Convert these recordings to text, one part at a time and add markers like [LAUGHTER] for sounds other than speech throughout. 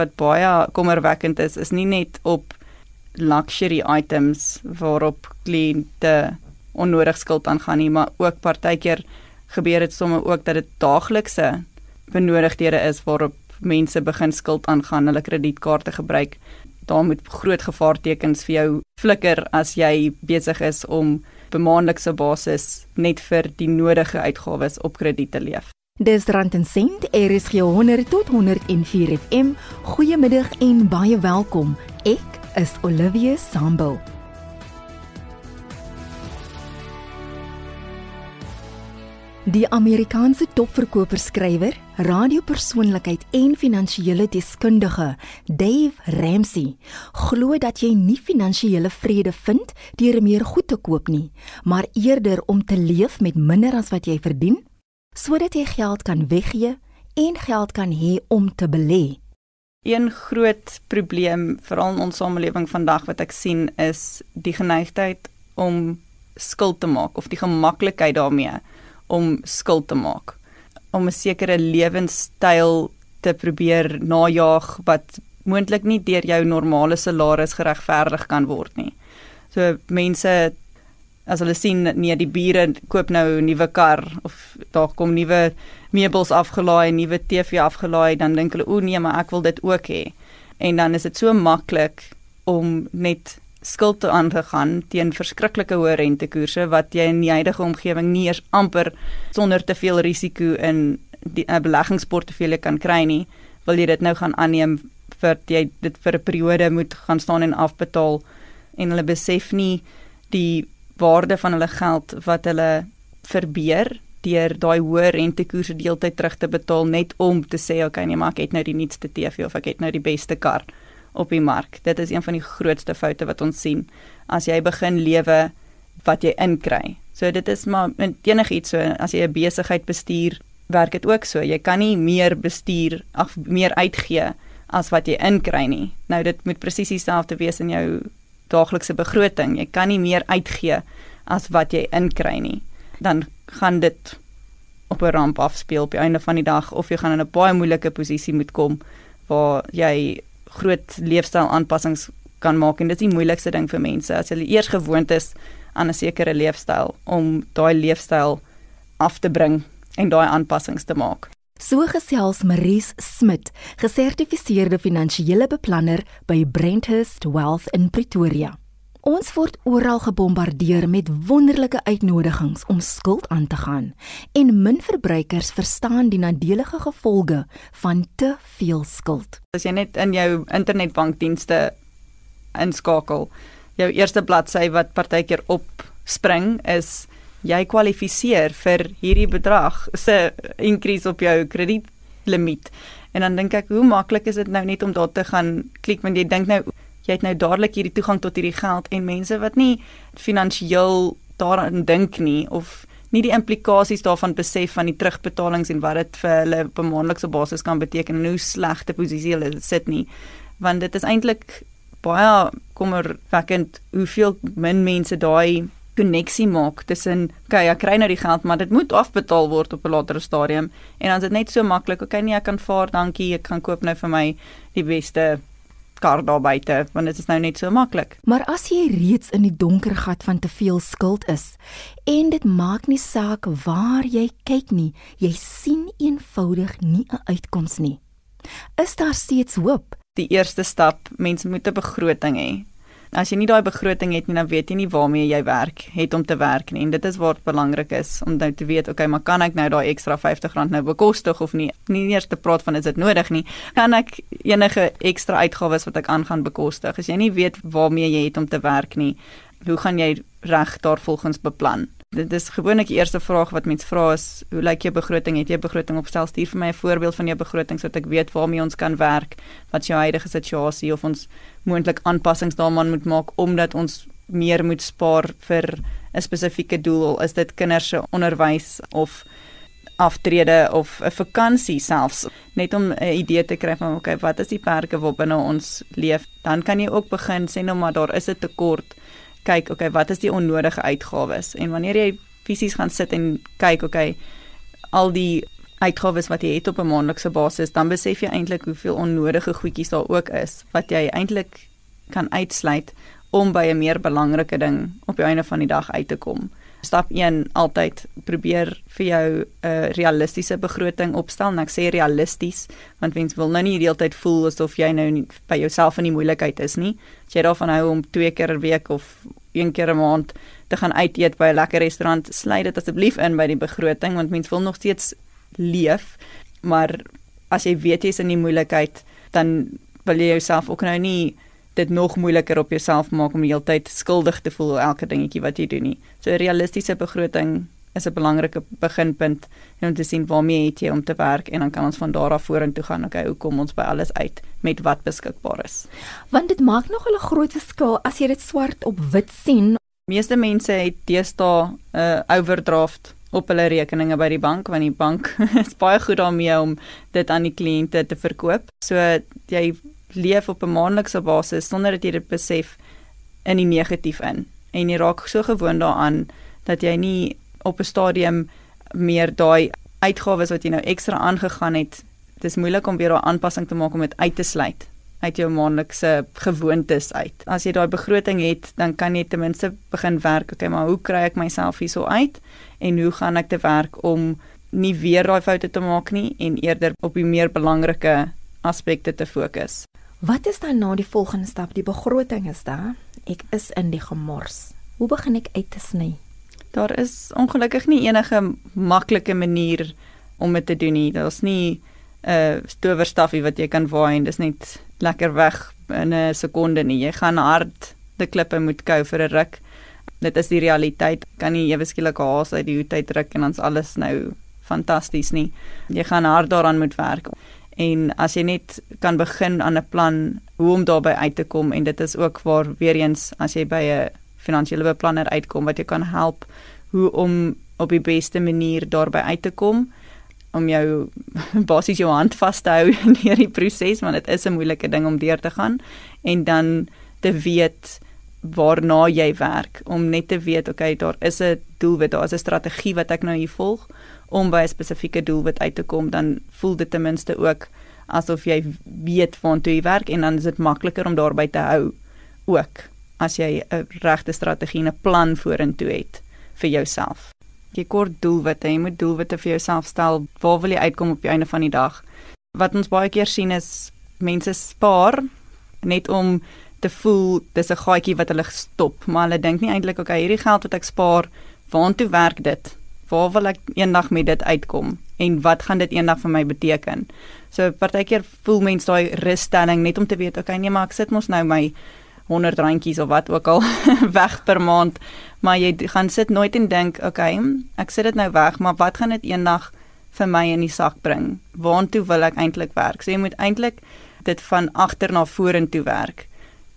wat baie kommerwekkend is, is nie net op luxury items waarop kliënte onnodig skuld aangaan nie, maar ook partykeer gebeur dit sommer ook dat dit daaglikse benodigdhede is waarop mense begin skuld aangaan, hulle kredietkaarte gebruik. Daar moet groot gevaartekens vir jou flikker as jy besig is om bemaandelikse basis net vir die nodige uitgawes op krediet te leef. Dis rand en sent, gee 100 tot 104 FM. Goeiemiddag en baie welkom. Ek is Olivia Sambo. Die Amerikaanse topverkoper-skrywer, radiopersoonlikheid en finansiële deskundige Dave Ramsey glo dat jy nie finansiële vrede vind deur meer goed te koop nie, maar eerder om te leef met minder as wat jy verdien, sodat jy geld kan weggee en geld kan hê om te belê. Een groot probleem veral in ons samelewing vandag wat ek sien is die geneigtheid om skuld te maak of die gemaklikheid daarmee om skuld te maak om 'n sekere lewenstyl te probeer najag wat moontlik nie deur jou normale salaris geregverdig kan word nie. So mense as hulle sien nee die bure koop nou 'n nuwe kar of daar kom nuwe meubels afgelaai, nuwe TV afgelaai, dan dink hulle o nee, maar ek wil dit ook hê. En dan is dit so maklik om net skuld te aangegaan teen verskriklike hoë rentekoerse wat jy in die huidige omgewing nie eens amper sonder te veel risiko in die uh, beleggingsportefeulje kan kry nie, wil jy dit nou gaan aanneem vir jy dit vir 'n periode moet gaan staan en afbetaal en hulle besef nie die waarde van hulle geld wat hulle verbeur deur daai hoë rentekoerse deeltyd terug te betaal net om te sê okay nee maar ek het nou die nuutste TV of ek het nou die beste kar op die mark. Dit is een van die grootste foute wat ons sien as jy begin lewe wat jy inkry. So dit is maar enigiets so as jy 'n besigheid bestuur, werk dit ook so. Jy kan nie meer bestuur ag meer uitgee as wat jy inkry nie. Nou dit moet presies dieselfde wees in jou daaglikse begroting. Jy kan nie meer uitgee as wat jy inkry nie. Dan gaan dit op 'n ramp afspeel op die einde van die dag of jy gaan in 'n baie moeilike posisie moet kom waar jy groot leefstyl aanpassings kan maak en dit is die moeilikste ding vir mense as hulle eers gewoond is aan 'n sekere leefstyl om daai leefstyl af te bring en daai aanpassings te maak. So gesels Maries Smit, gesertifiseerde finansiële beplanner by Brenthurst Wealth in Pretoria. Ons word oral gebombardeer met wonderlike uitnodigings om skuld aan te gaan en min verbruikers verstaan die nadelige gevolge van te veel skuld. As jy net in jou internetbankdienste inskakel, jou eerste bladsy wat partykeer opspring is jy kwalifiseer vir hierdie bedrag se increase op jou kredietlimiet. En dan dink ek, hoe maklik is dit nou net om daar te gaan klik want jy dink nou jy het nou dadelik hierdie toegang tot hierdie geld en mense wat nie finansiëel daaraan dink nie of nie die implikasies daarvan besef van die terugbetalings en wat dit vir hulle op 'n maandelikse basis kan beteken en hoe slegte posisie hulle sit nie want dit is eintlik baie kommerwekkend hoeveel min mense daai koneksie maak tussen okay ek kry nou die geld maar dit moet afbetaal word op 'n later stadium en dan is dit net so maklik okay nee ek kan vaar dankie ek gaan koop nou vir my die beste kar daar buite want dit is nou net so maklik. Maar as jy reeds in die donker gat van te veel skuld is en dit maak nie saak waar jy kyk nie, jy sien eenvoudig nie 'n uitkoms nie. Is daar steeds hoop? Die eerste stap, mense moet 'n begroting hê. As jy nie daai begroting het nie, dan weet jy nie waarmee jy werk het om te werk nie. En dit is waar dit belangrik is om nou te weet, okay, maar kan ek nou daai ekstra R50 nou bekostig of nie? Nie eers te praat van is dit nodig nie. Kan ek enige ekstra uitgawes wat ek aan gaan bekostig? As jy nie weet waarmee jy het om te werk nie, hoe gaan jy reg daarvolgens beplan? Dit is gewoonlik die eerste vraag wat mense vra is, hoe lyk jou begroting? Het jy 'n begroting opstel? Stuur vir my 'n voorbeeld van jou begroting sodat ek weet waarmee ons kan werk, wat jou huidige situasie of ons moontlik aanpassings daaraan moet maak omdat ons meer moet spaar vir 'n spesifieke doel, is dit kinders se onderwys of aftrede of 'n vakansie selfs net om 'n idee te kry van okay, wat is die perke waarbinne ons leef? Dan kan jy ook begin sê nou maar daar is 'n tekort kyk, okay, wat is die onnodige uitgawes? En wanneer jy fisies gaan sit en kyk, okay, al die uitgawes wat jy het op 'n maandelikse basis, dan besef jy eintlik hoeveel onnodige goedjies daar ook is wat jy eintlik kan uitsluit om by 'n meer belangrike ding op die einde van die dag uit te kom. Stap 1 altyd probeer vir jou 'n uh, realistiese begroting opstel. En ek sê realisties want mens wil nou nie die hele tyd voel asof jy nou nie, by jouself in die moeilikheid is nie. As jy daarvan hou om 2 keer 'n week of een keer 'n maand te gaan uit eet by 'n lekker restaurant, sluit dit asseblief in by die begroting want mens wil nog steeds leef. Maar as jy weet jy's in die moeilikheid, dan wil jy jouself ook nou nie dit nog moeiliker op jouself maak om die hele tyd skuldig te voel oor elke dingetjie wat jy doen nie. So 'n realistiese begroting is 'n belangrike beginpunt om te sien waarmee het jy om te werk en dan kan ons van daar af vorentoe gaan. Okay, hoe kom ons by alles uit met wat beskikbaar is? Want dit maak nog 'n groot verskil as jy dit swart op wit sien. Meeste mense het deesdae 'n uh, overdraft op hulle rekeninge by die bank want die bank [LAUGHS] is baie goed daarmee om dit aan die kliënte te verkoop. So jy leef op 'n maandelikse basis sonder dat jy dit besef in die negatief in. En jy raak so gewoond daaraan dat jy nie op 'n stadium meer daai uitgawes wat jy nou ekstra aangegaan het, dis moeilik om weer daai aanpassing te maak om dit uit te sluit uit jou maandelikse gewoontes uit. As jy daai begroting het, dan kan jy ten minste begin werk, okay, maar hoe kry ek myself hierso uit en hoe gaan ek te werk om nie weer daai foute te maak nie en eerder op die meer belangrike aspekte te fokus. Wat is dan nou die volgende stap? Die begroting is daar. Ek is in die gemors. Hoe begin ek uit te sny? Daar is ongelukkig nie enige maklike manier om dit te doen nie. Daar's nie 'n uh, towerstafie wat jy kan waai en dis net lekker weg in 'n sekonde nie. Jy gaan hard die klippe moet kou vir 'n ruk. Dit is die realiteit. Kan nie ewe skielik haas uit die hoed uit druk en dan's alles nou fantasties nie. Jy gaan hard daaraan moet werk en as jy net kan begin aan 'n plan hoe om daarby uit te kom en dit is ook waar weer eens as jy by 'n finansiële beplanner uitkom wat jy kan help hoe om op die beste manier daarby uit te kom om jou [LAUGHS] basies jou hand vas te hou [LAUGHS] in hierdie proses want dit is 'n moeilike ding om deur te gaan. En dan te weet waarna jy werk om net te weet okay daar is 'n doelwit daar is 'n strategie wat ek nou hier volg om by 'n spesifieke doelwit uit te kom, dan voel dit ten minste ook asof jy weet waartoe jy werk en dan is dit makliker om daarby te hou ook as jy 'n regte strategie en 'n plan vorentoe het vir jouself. Jy kort doelwitte, jy moet doelwitte vir jouself stel. Waar wil jy uitkom op die einde van die dag? Wat ons baie keer sien is mense spaar net om te voel dis 'n gaatjie wat hulle stop, maar hulle dink nie eintlik okay, hierdie geld wat ek spaar, waartoe werk dit? waar wil ek eendag met dit uitkom en wat gaan dit eendag vir my beteken? So partykeer voel mense daai russtelling net om te weet, okay, nee, maar ek sit mos nou my 100 randjies of wat ook al [LAUGHS] weg per maand, maar jy gaan sit nooit en dink, okay, ek sit dit nou weg, maar wat gaan dit eendag vir my in die sak bring? Waartoe wil ek eintlik werk? So jy moet eintlik dit van agter na vorentoe werk.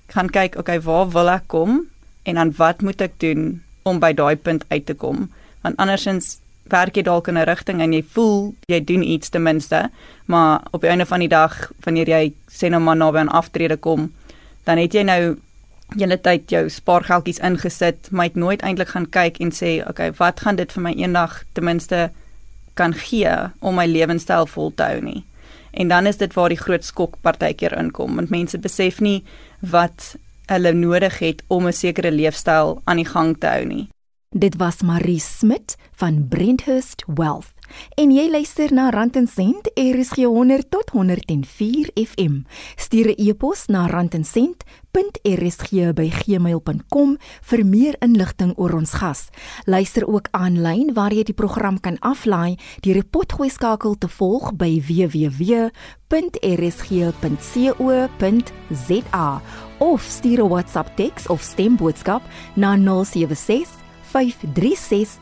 Gaan kyk, okay, waar wil ek kom en dan wat moet ek doen om by daai punt uit te kom? want andersins werk jy dalk in 'n rigting en jy voel jy doen iets ten minste, maar op die einde van die dag wanneer jy sê nou maar naby aan aftrede kom, dan het jy nou julle tyd jou spaargeldjies ingesit, maar het nooit eintlik gaan kyk en sê, okay, wat gaan dit vir my eendag ten minste kan gee om my lewenstyl vol te hou nie. En dan is dit waar die groot skok partykeer inkom, want mense besef nie wat hulle nodig het om 'n sekere leefstyl aan die gang te hou nie. Dit was Marie Smit van Brenthurst Wealth. En jy luister na Rand en Sent, RSG 100 tot 104 FM. Stuur 'n e-pos na randencent.rsg@gmail.com vir meer inligting oor ons gas. Luister ook aanlyn waar jy die program kan aflaai deur 'n potgooi skakel te volg by www.rsg.co.za of stuur 'n WhatsApp teks of stemboodskap na 076 0891104536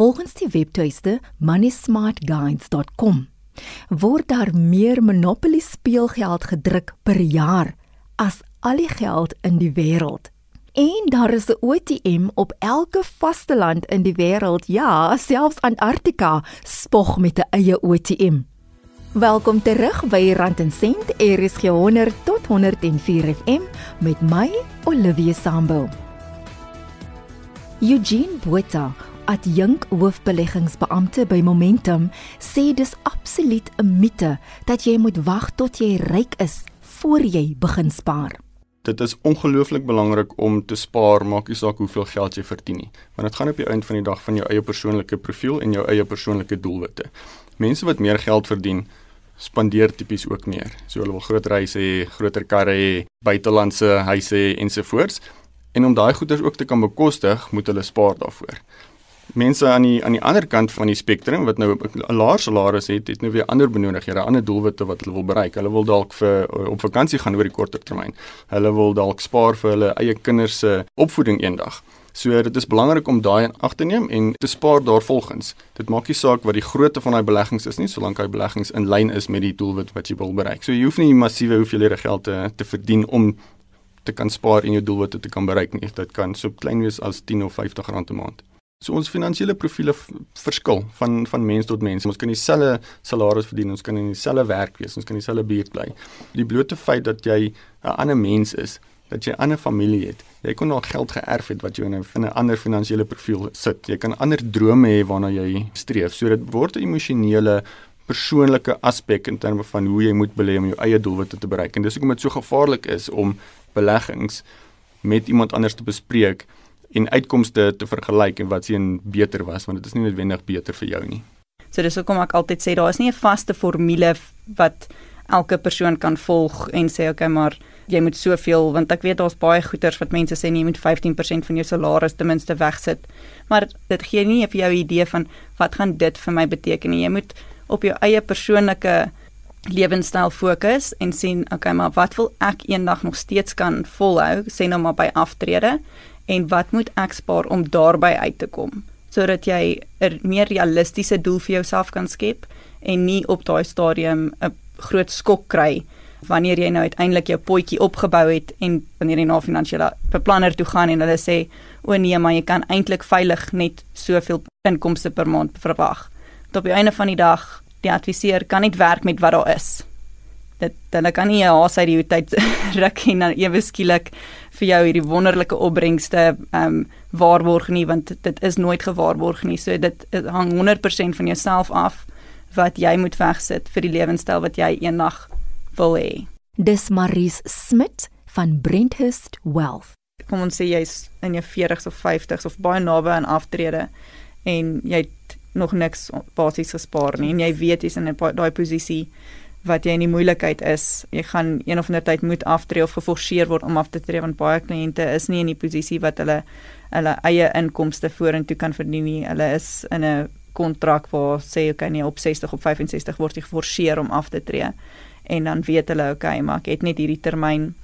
volgens die webtuiste moneysmartguides.com word daar meer monopoly speelgeld gedruk per jaar as al die geld in die wêreld en daar is 'n ATM op elke vasteland in die wêreld ja selfs Antarktika spog met 'n eie ATM Welkom terug by Rand en Sent RSG 100 tot 104 FM met my Olivia Sambul Eugene Botha adjunk hoofbeleggingsbeampte by Momentum, sê dis absoluut 'n mite dat jy moet wag tot jy ryk is voor jy begin spaar. Dit is ongelooflik belangrik om te spaar, maak nie saak hoeveel geld jy verdien nie, want dit gaan op die einde van die dag van jou eie persoonlike profiel en jou eie persoonlike doelwitte. Mense wat meer geld verdien, spandeer tipies ook meer. So hulle wil groot reise hê, groter karre hê, buitelandse huise hê ensovoorts. En om daai goederes ook te kan bekostig, moet hulle spaar daarvoor. Mense aan die aan die ander kant van die spektrum wat nou 'n laer salaris het, het nou weer ander benodigdhede, ander doelwitte wat hulle wil bereik. Hulle wil dalk vir op vakansie gaan oor die korter termyn. Hulle wil dalk spaar vir hulle eie kinders se opvoeding eendag. So dit is belangrik om daai in ag te neem en te spaar daarvolgens. Dit maak nie saak wat die grootte van daai beleggings is nie, solank daai beleggings in lyn is met die doelwit wat jy wil bereik. So jy hoef nie massiewe hoeveelhede geld te te verdien om te kan spaar en jou doelwitte te kan bereik nie. Dit kan so klein wees as 10 of 50 rand 'n maand. So ons finansiële profile verskil van van mens tot mens. Ons kan dieselfde salaris verdien, ons kan in dieselfde werk wees, ons kan dieselfde buurt bly. Die blote feit dat jy 'n ander mens is, dat jy 'n ander familie het. Jy kon al geld geërf het wat jou in 'n in 'n ander finansiële profiel sit. Jy kan ander drome hê waarna jy streef. So dit word 'n emosionele persoonlike aspek in terme van hoe jy moet belê om jou eie doelwitte te bereik. En dis hoekom dit so gevaarlik is om beleggings met iemand anders te bespreek en uitkomste te vergelyk en wat sien beter was want dit is nie noodwendig beter vir jou nie. So dis hoekom ek altyd sê daar is nie 'n vaste formule wat elke persoon kan volg en sê okay maar jy moet soveel want ek weet daar's baie goeders wat mense sê jy moet 15% van jou salaris ten minste wegsit. Maar dit gee nie vir jou 'n idee van wat gaan dit vir my beteken. Jy moet op jou eie persoonlike lewenstyl fokus en sien okay maar wat wil ek eendag nog steeds kan volhou sê nou maar by aftrede en wat moet ek spaar om daarby uit te kom sodat jy 'n meer realistiese doel vir jouself kan skep en nie op daai stadium 'n groot skok kry wanneer jy nou uiteindelik jou potjie opgebou het en wanneer jy na finansiële beplanner toe gaan en hulle sê o nee maar jy kan eintlik veilig net soveel inkomste per maand verwag. Tot op die einde van die dag die adviseur kan net werk met wat daar is. Dit hulle kan nie 'n haas uit die tyd [LAUGHS] ruk en dan ewe skielik vir jou hierdie wonderlike opbrengste ehm um, waarborg nie want dit is nooit gewaarborg nie. So dit hang 100% van jouself af wat jy moet wegsit vir die lewenstyl wat jy eendag wil hê. Dis Maries Smit van Brenthurst Wealth. Kom ons sê jy's in jou 40s of 50s of baie naby aan aftrede en jy het nog niks basies gespaar nie en jy weet jy's in daai posisie wat jy in die moeilikheid is. Jy gaan een of ander tyd moet aftree of geforseer word om af te tree want baie kliënte is nie in die posisie wat hulle hulle eie inkomste vorentoe kan verdien nie. Hulle is in 'n kontrak waar sê okay nee op 60 of 65 word jy geforseer om af te tree. En dan weet hulle okay, maar ek het net hierdie termyn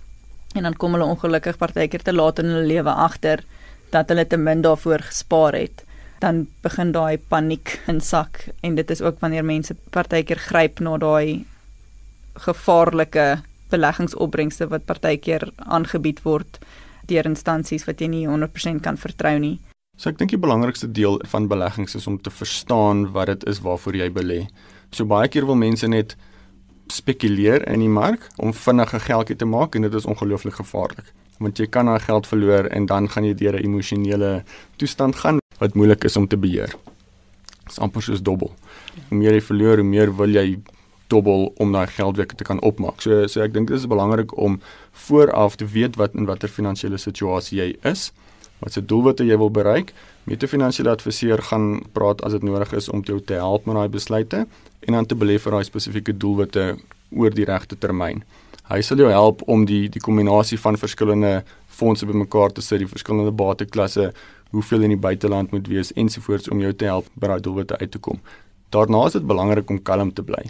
en dan kom hulle ongelukkig partykeer te laat in hulle lewe agter dat hulle te min daarvoor gespaar het dan begin daai paniek insak en dit is ook wanneer mense partykeer gryp na daai gevaarlike beleggingsopbrengste wat partykeer aangebied word deur instansies wat jy nie 100% kan vertrou nie. So ek dink die belangrikste deel van beleggings is om te verstaan wat dit is waarvoor jy belê. So baie keer wil mense net spekuleer in die mark om vinnige geldjie te maak en dit is ongelooflik gevaarlik want jy kan daai geld verloor en dan gaan jy deur 'n emosionele toestand gaan wat moeilik is om te beheer. Dit is amper soos dobbel. Hoe meer jy verloor, hoe meer wil jy dobbel om daai geld weer te kan opmaak. So so ek dink dit is belangrik om vooraf te weet wat in watter finansiële situasie jy is, wat se doelwitte jy wil bereik. Met 'n finansiële adviseur gaan praat as dit nodig is om jou te help met daai besluite en dan te belê vir daai spesifieke doelwitte oor die regte termyn. Hy sal jou help om die die kombinasie van verskillende fondse bymekaar te sit, die verskillende bateklasse, hoeveel in die buiteland moet wees ensovoorts om jou te help by daai doelwitte uit te kom. Daarna is dit belangrik om kalm te bly,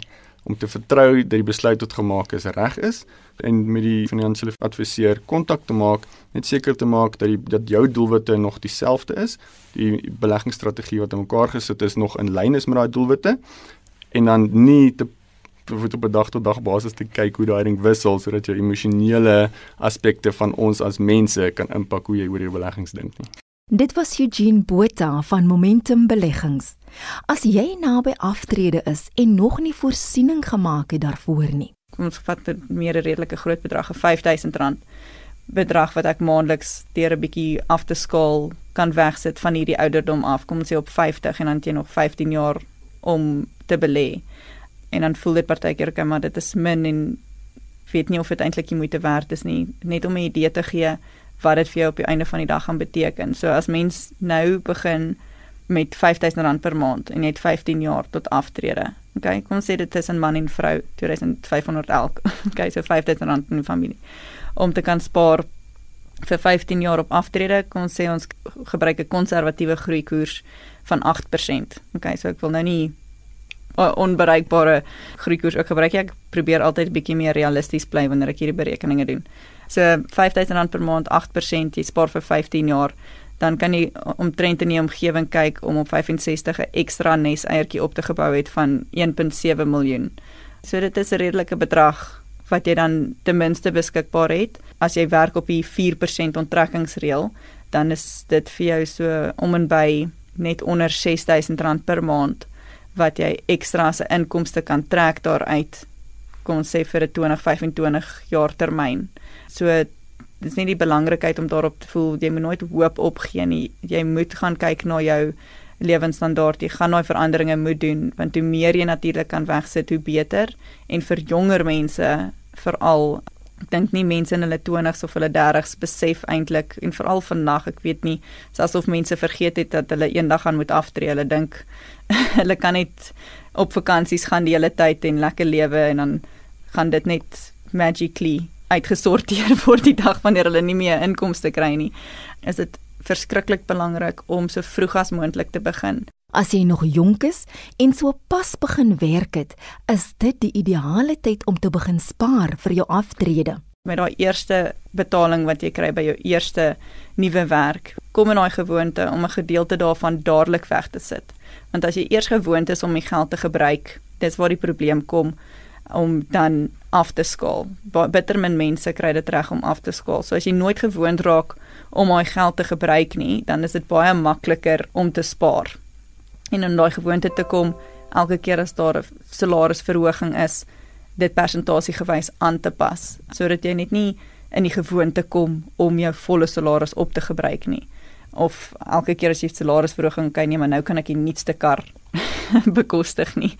om te vertrou dat die besluit wat gemaak is reg is en met die finansiële adviseur kontak te maak, net seker te maak dat die dat jou doelwitte nog dieselfde is, die beleggingsstrategie wat in mekaar gesit is nog in lyn is met daai doelwitte en dan nie te moet op 'n dag tot dag basis te kyk hoe daai ding wissel sodat jou emosionele aspekte van ons as mense kan impak hoe jy oor jou beleggings dink nie. Dit was Eugene Botha van Momentum Beleggings. As jy naby aftrede is en nog nie voorsiening gemaak het daarvoor nie. Kom ons vat 'n meer redelike groot bedrag, R5000 bedrag wat ek maandeliks deur 'n bietjie af te skaal kan wegsit van hierdie ouderdom af. Kom ons sê op 50 en dan jy nog 15 jaar om te belê. En dan voel dit partykeer okay, maar dit is min en weet nie of dit eintlik die moeite werd is nie, net om 'n idee te gee wat dit vir jou op die einde van die dag gaan beteken. So as mens nou begin met R5000 per maand en het 15 jaar tot aftrede. Okay, kom sê dit is 'n man en vrou, 2500 elk. [LAUGHS] Okay, so R5000 in die familie. Om te kan spaar vir 15 jaar op aftrede, kom ons sê ons gebruik 'n konservatiewe groeikoers van 8%. Okay, so ek wil nou nie onbereikbare groeikoers ook gebruik nie. Ek probeer altyd 'n bietjie meer realisties bly wanneer ek hierdie berekeninge doen. So R5000 per maand, 8%, jy spaar vir 15 jaar dan kan jy omtrent in die omgewing kyk om op 65 'n ekstra nes eiertjie op te gebou het van 1.7 miljoen. So dit is 'n redelike bedrag wat jy dan ten minste beskikbaar het. As jy werk op die 4% onttrekkingsreël, dan is dit vir jou so om en by net onder R6000 per maand wat jy ekstra se inkomste kan trek daaruit kom ons sê vir 'n 2025 jaar termyn. So dis nie die belangrikheid om daarop te voel jy moet nooit hoop opgee nie. Jy moet gaan kyk na jou lewensstandaard. Jy gaan daai veranderinge moet doen want hoe meer jy natuurlik kan wegsit, hoe beter. En vir jonger mense veral ek dink nie mense in hulle 20s of hulle 30s besef eintlik en veral vandag, ek weet nie, asof mense vergeet het dat hulle eendag gaan moet aftree. Hulle dink [LAUGHS] hulle kan net op vakansies gaan die hele tyd en lekker lewe en dan gaan dit net magically uitgesorteer [LAUGHS] word die dag wanneer hulle nie meer inkomste kry nie. Is dit verskriklik belangrik om so vroeg as moontlik te begin. As jy nog jonk is en so pas begin werk het, is dit die ideale tyd om te begin spaar vir jou aftrede. Met daai eerste betaling wat jy kry by jou eerste nuwe werk, kom in daai gewoonte om 'n gedeelte daarvan dadelik weg te sit. Want as jy eers gewoond is om die geld te gebruik, dis waar die probleem kom om dan af te skaal. Bitter min mense kry dit reg om af te skaal. So as jy nooit gewoond raak om daai geld te gebruik nie, dan is dit baie makliker om te spaar. En om daai gewoonte te kom elke keer as daar 'n salarisverhoging is, dit persentasiegewys aan te pas sodat jy net nie in die gewoonte kom om jou volle salaris op te gebruik nie of elke keer as jy salarisverhoging kry nee maar nou kan ek die nuutste kar [LAUGHS] bekostig nie.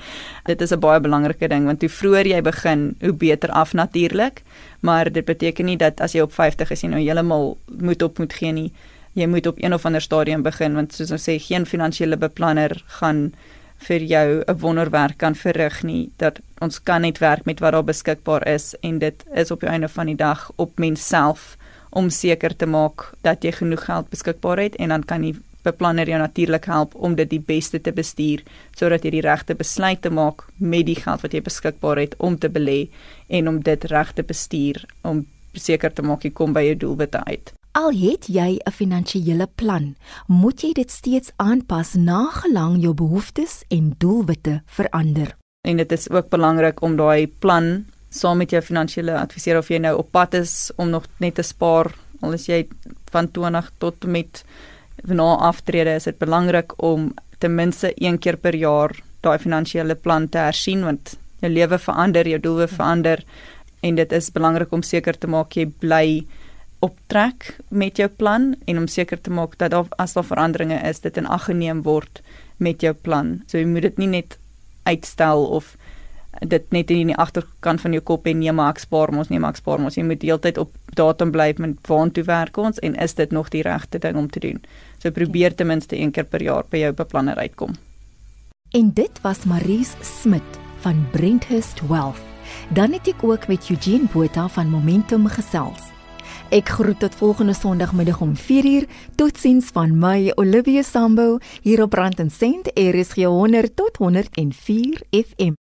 Dit is 'n baie belangrike ding want hoe vroeër jy begin, hoe beter af natuurlik, maar dit beteken nie dat as jy op 50 is jy nou heeltemal moet op moet gee nie. Jy moet op een of ander stadium begin want soos ons sê geen finansiële beplanner gaan vir jou 'n wonderwerk kan verrig nie dat ons kan net werk met wat daar beskikbaar is en dit is op die einde van die dag op mens self om seker te maak dat jy genoeg geld beskikbaar het en dan kan die beplanner jou natuurlik help om dit die beste te bestuur sodat jy die regte besluit te maak met die geld wat jy beskikbaar het om te belê en om dit reg te bestuur om seker te maak jy kom by jou doelwitte uit. Al het jy 'n finansiële plan, moet jy dit steeds aanpas na gelang jou behoeftes en doelwitte verander. En dit is ook belangrik om daai plan saam met jou finansiële adviseur of jy nou op pad is om nog net te spaar al is jy van 20 tot met na aftrede is dit belangrik om ten minste een keer per jaar daai finansiële plan te hersien want jou lewe verander, jou doele verander en dit is belangrik om seker te maak jy bly op trek met jou plan en om seker te maak dat as daar veranderinge is dit in ag geneem word met jou plan. So jy moet dit nie net uitstel of dit net in die agterkant van jou kop en nee maar ek spaar mos nee maar ek spaar mos jy moet deeltyd op datum bly met waartoe werk ons en is dit nog die regte ding om te doen so probeer ten minste een keer per jaar by jou beplanner uitkom en dit was Maries Smit van Brenthurst Wealth dan het ek ook met Eugene Botha van Momentum gesels Ek groet tot volgende Sondagmiddag om 4uur. Totsiens van my Olivia Sambo hier op Rand en Sent. Is 100 tot 104 FM.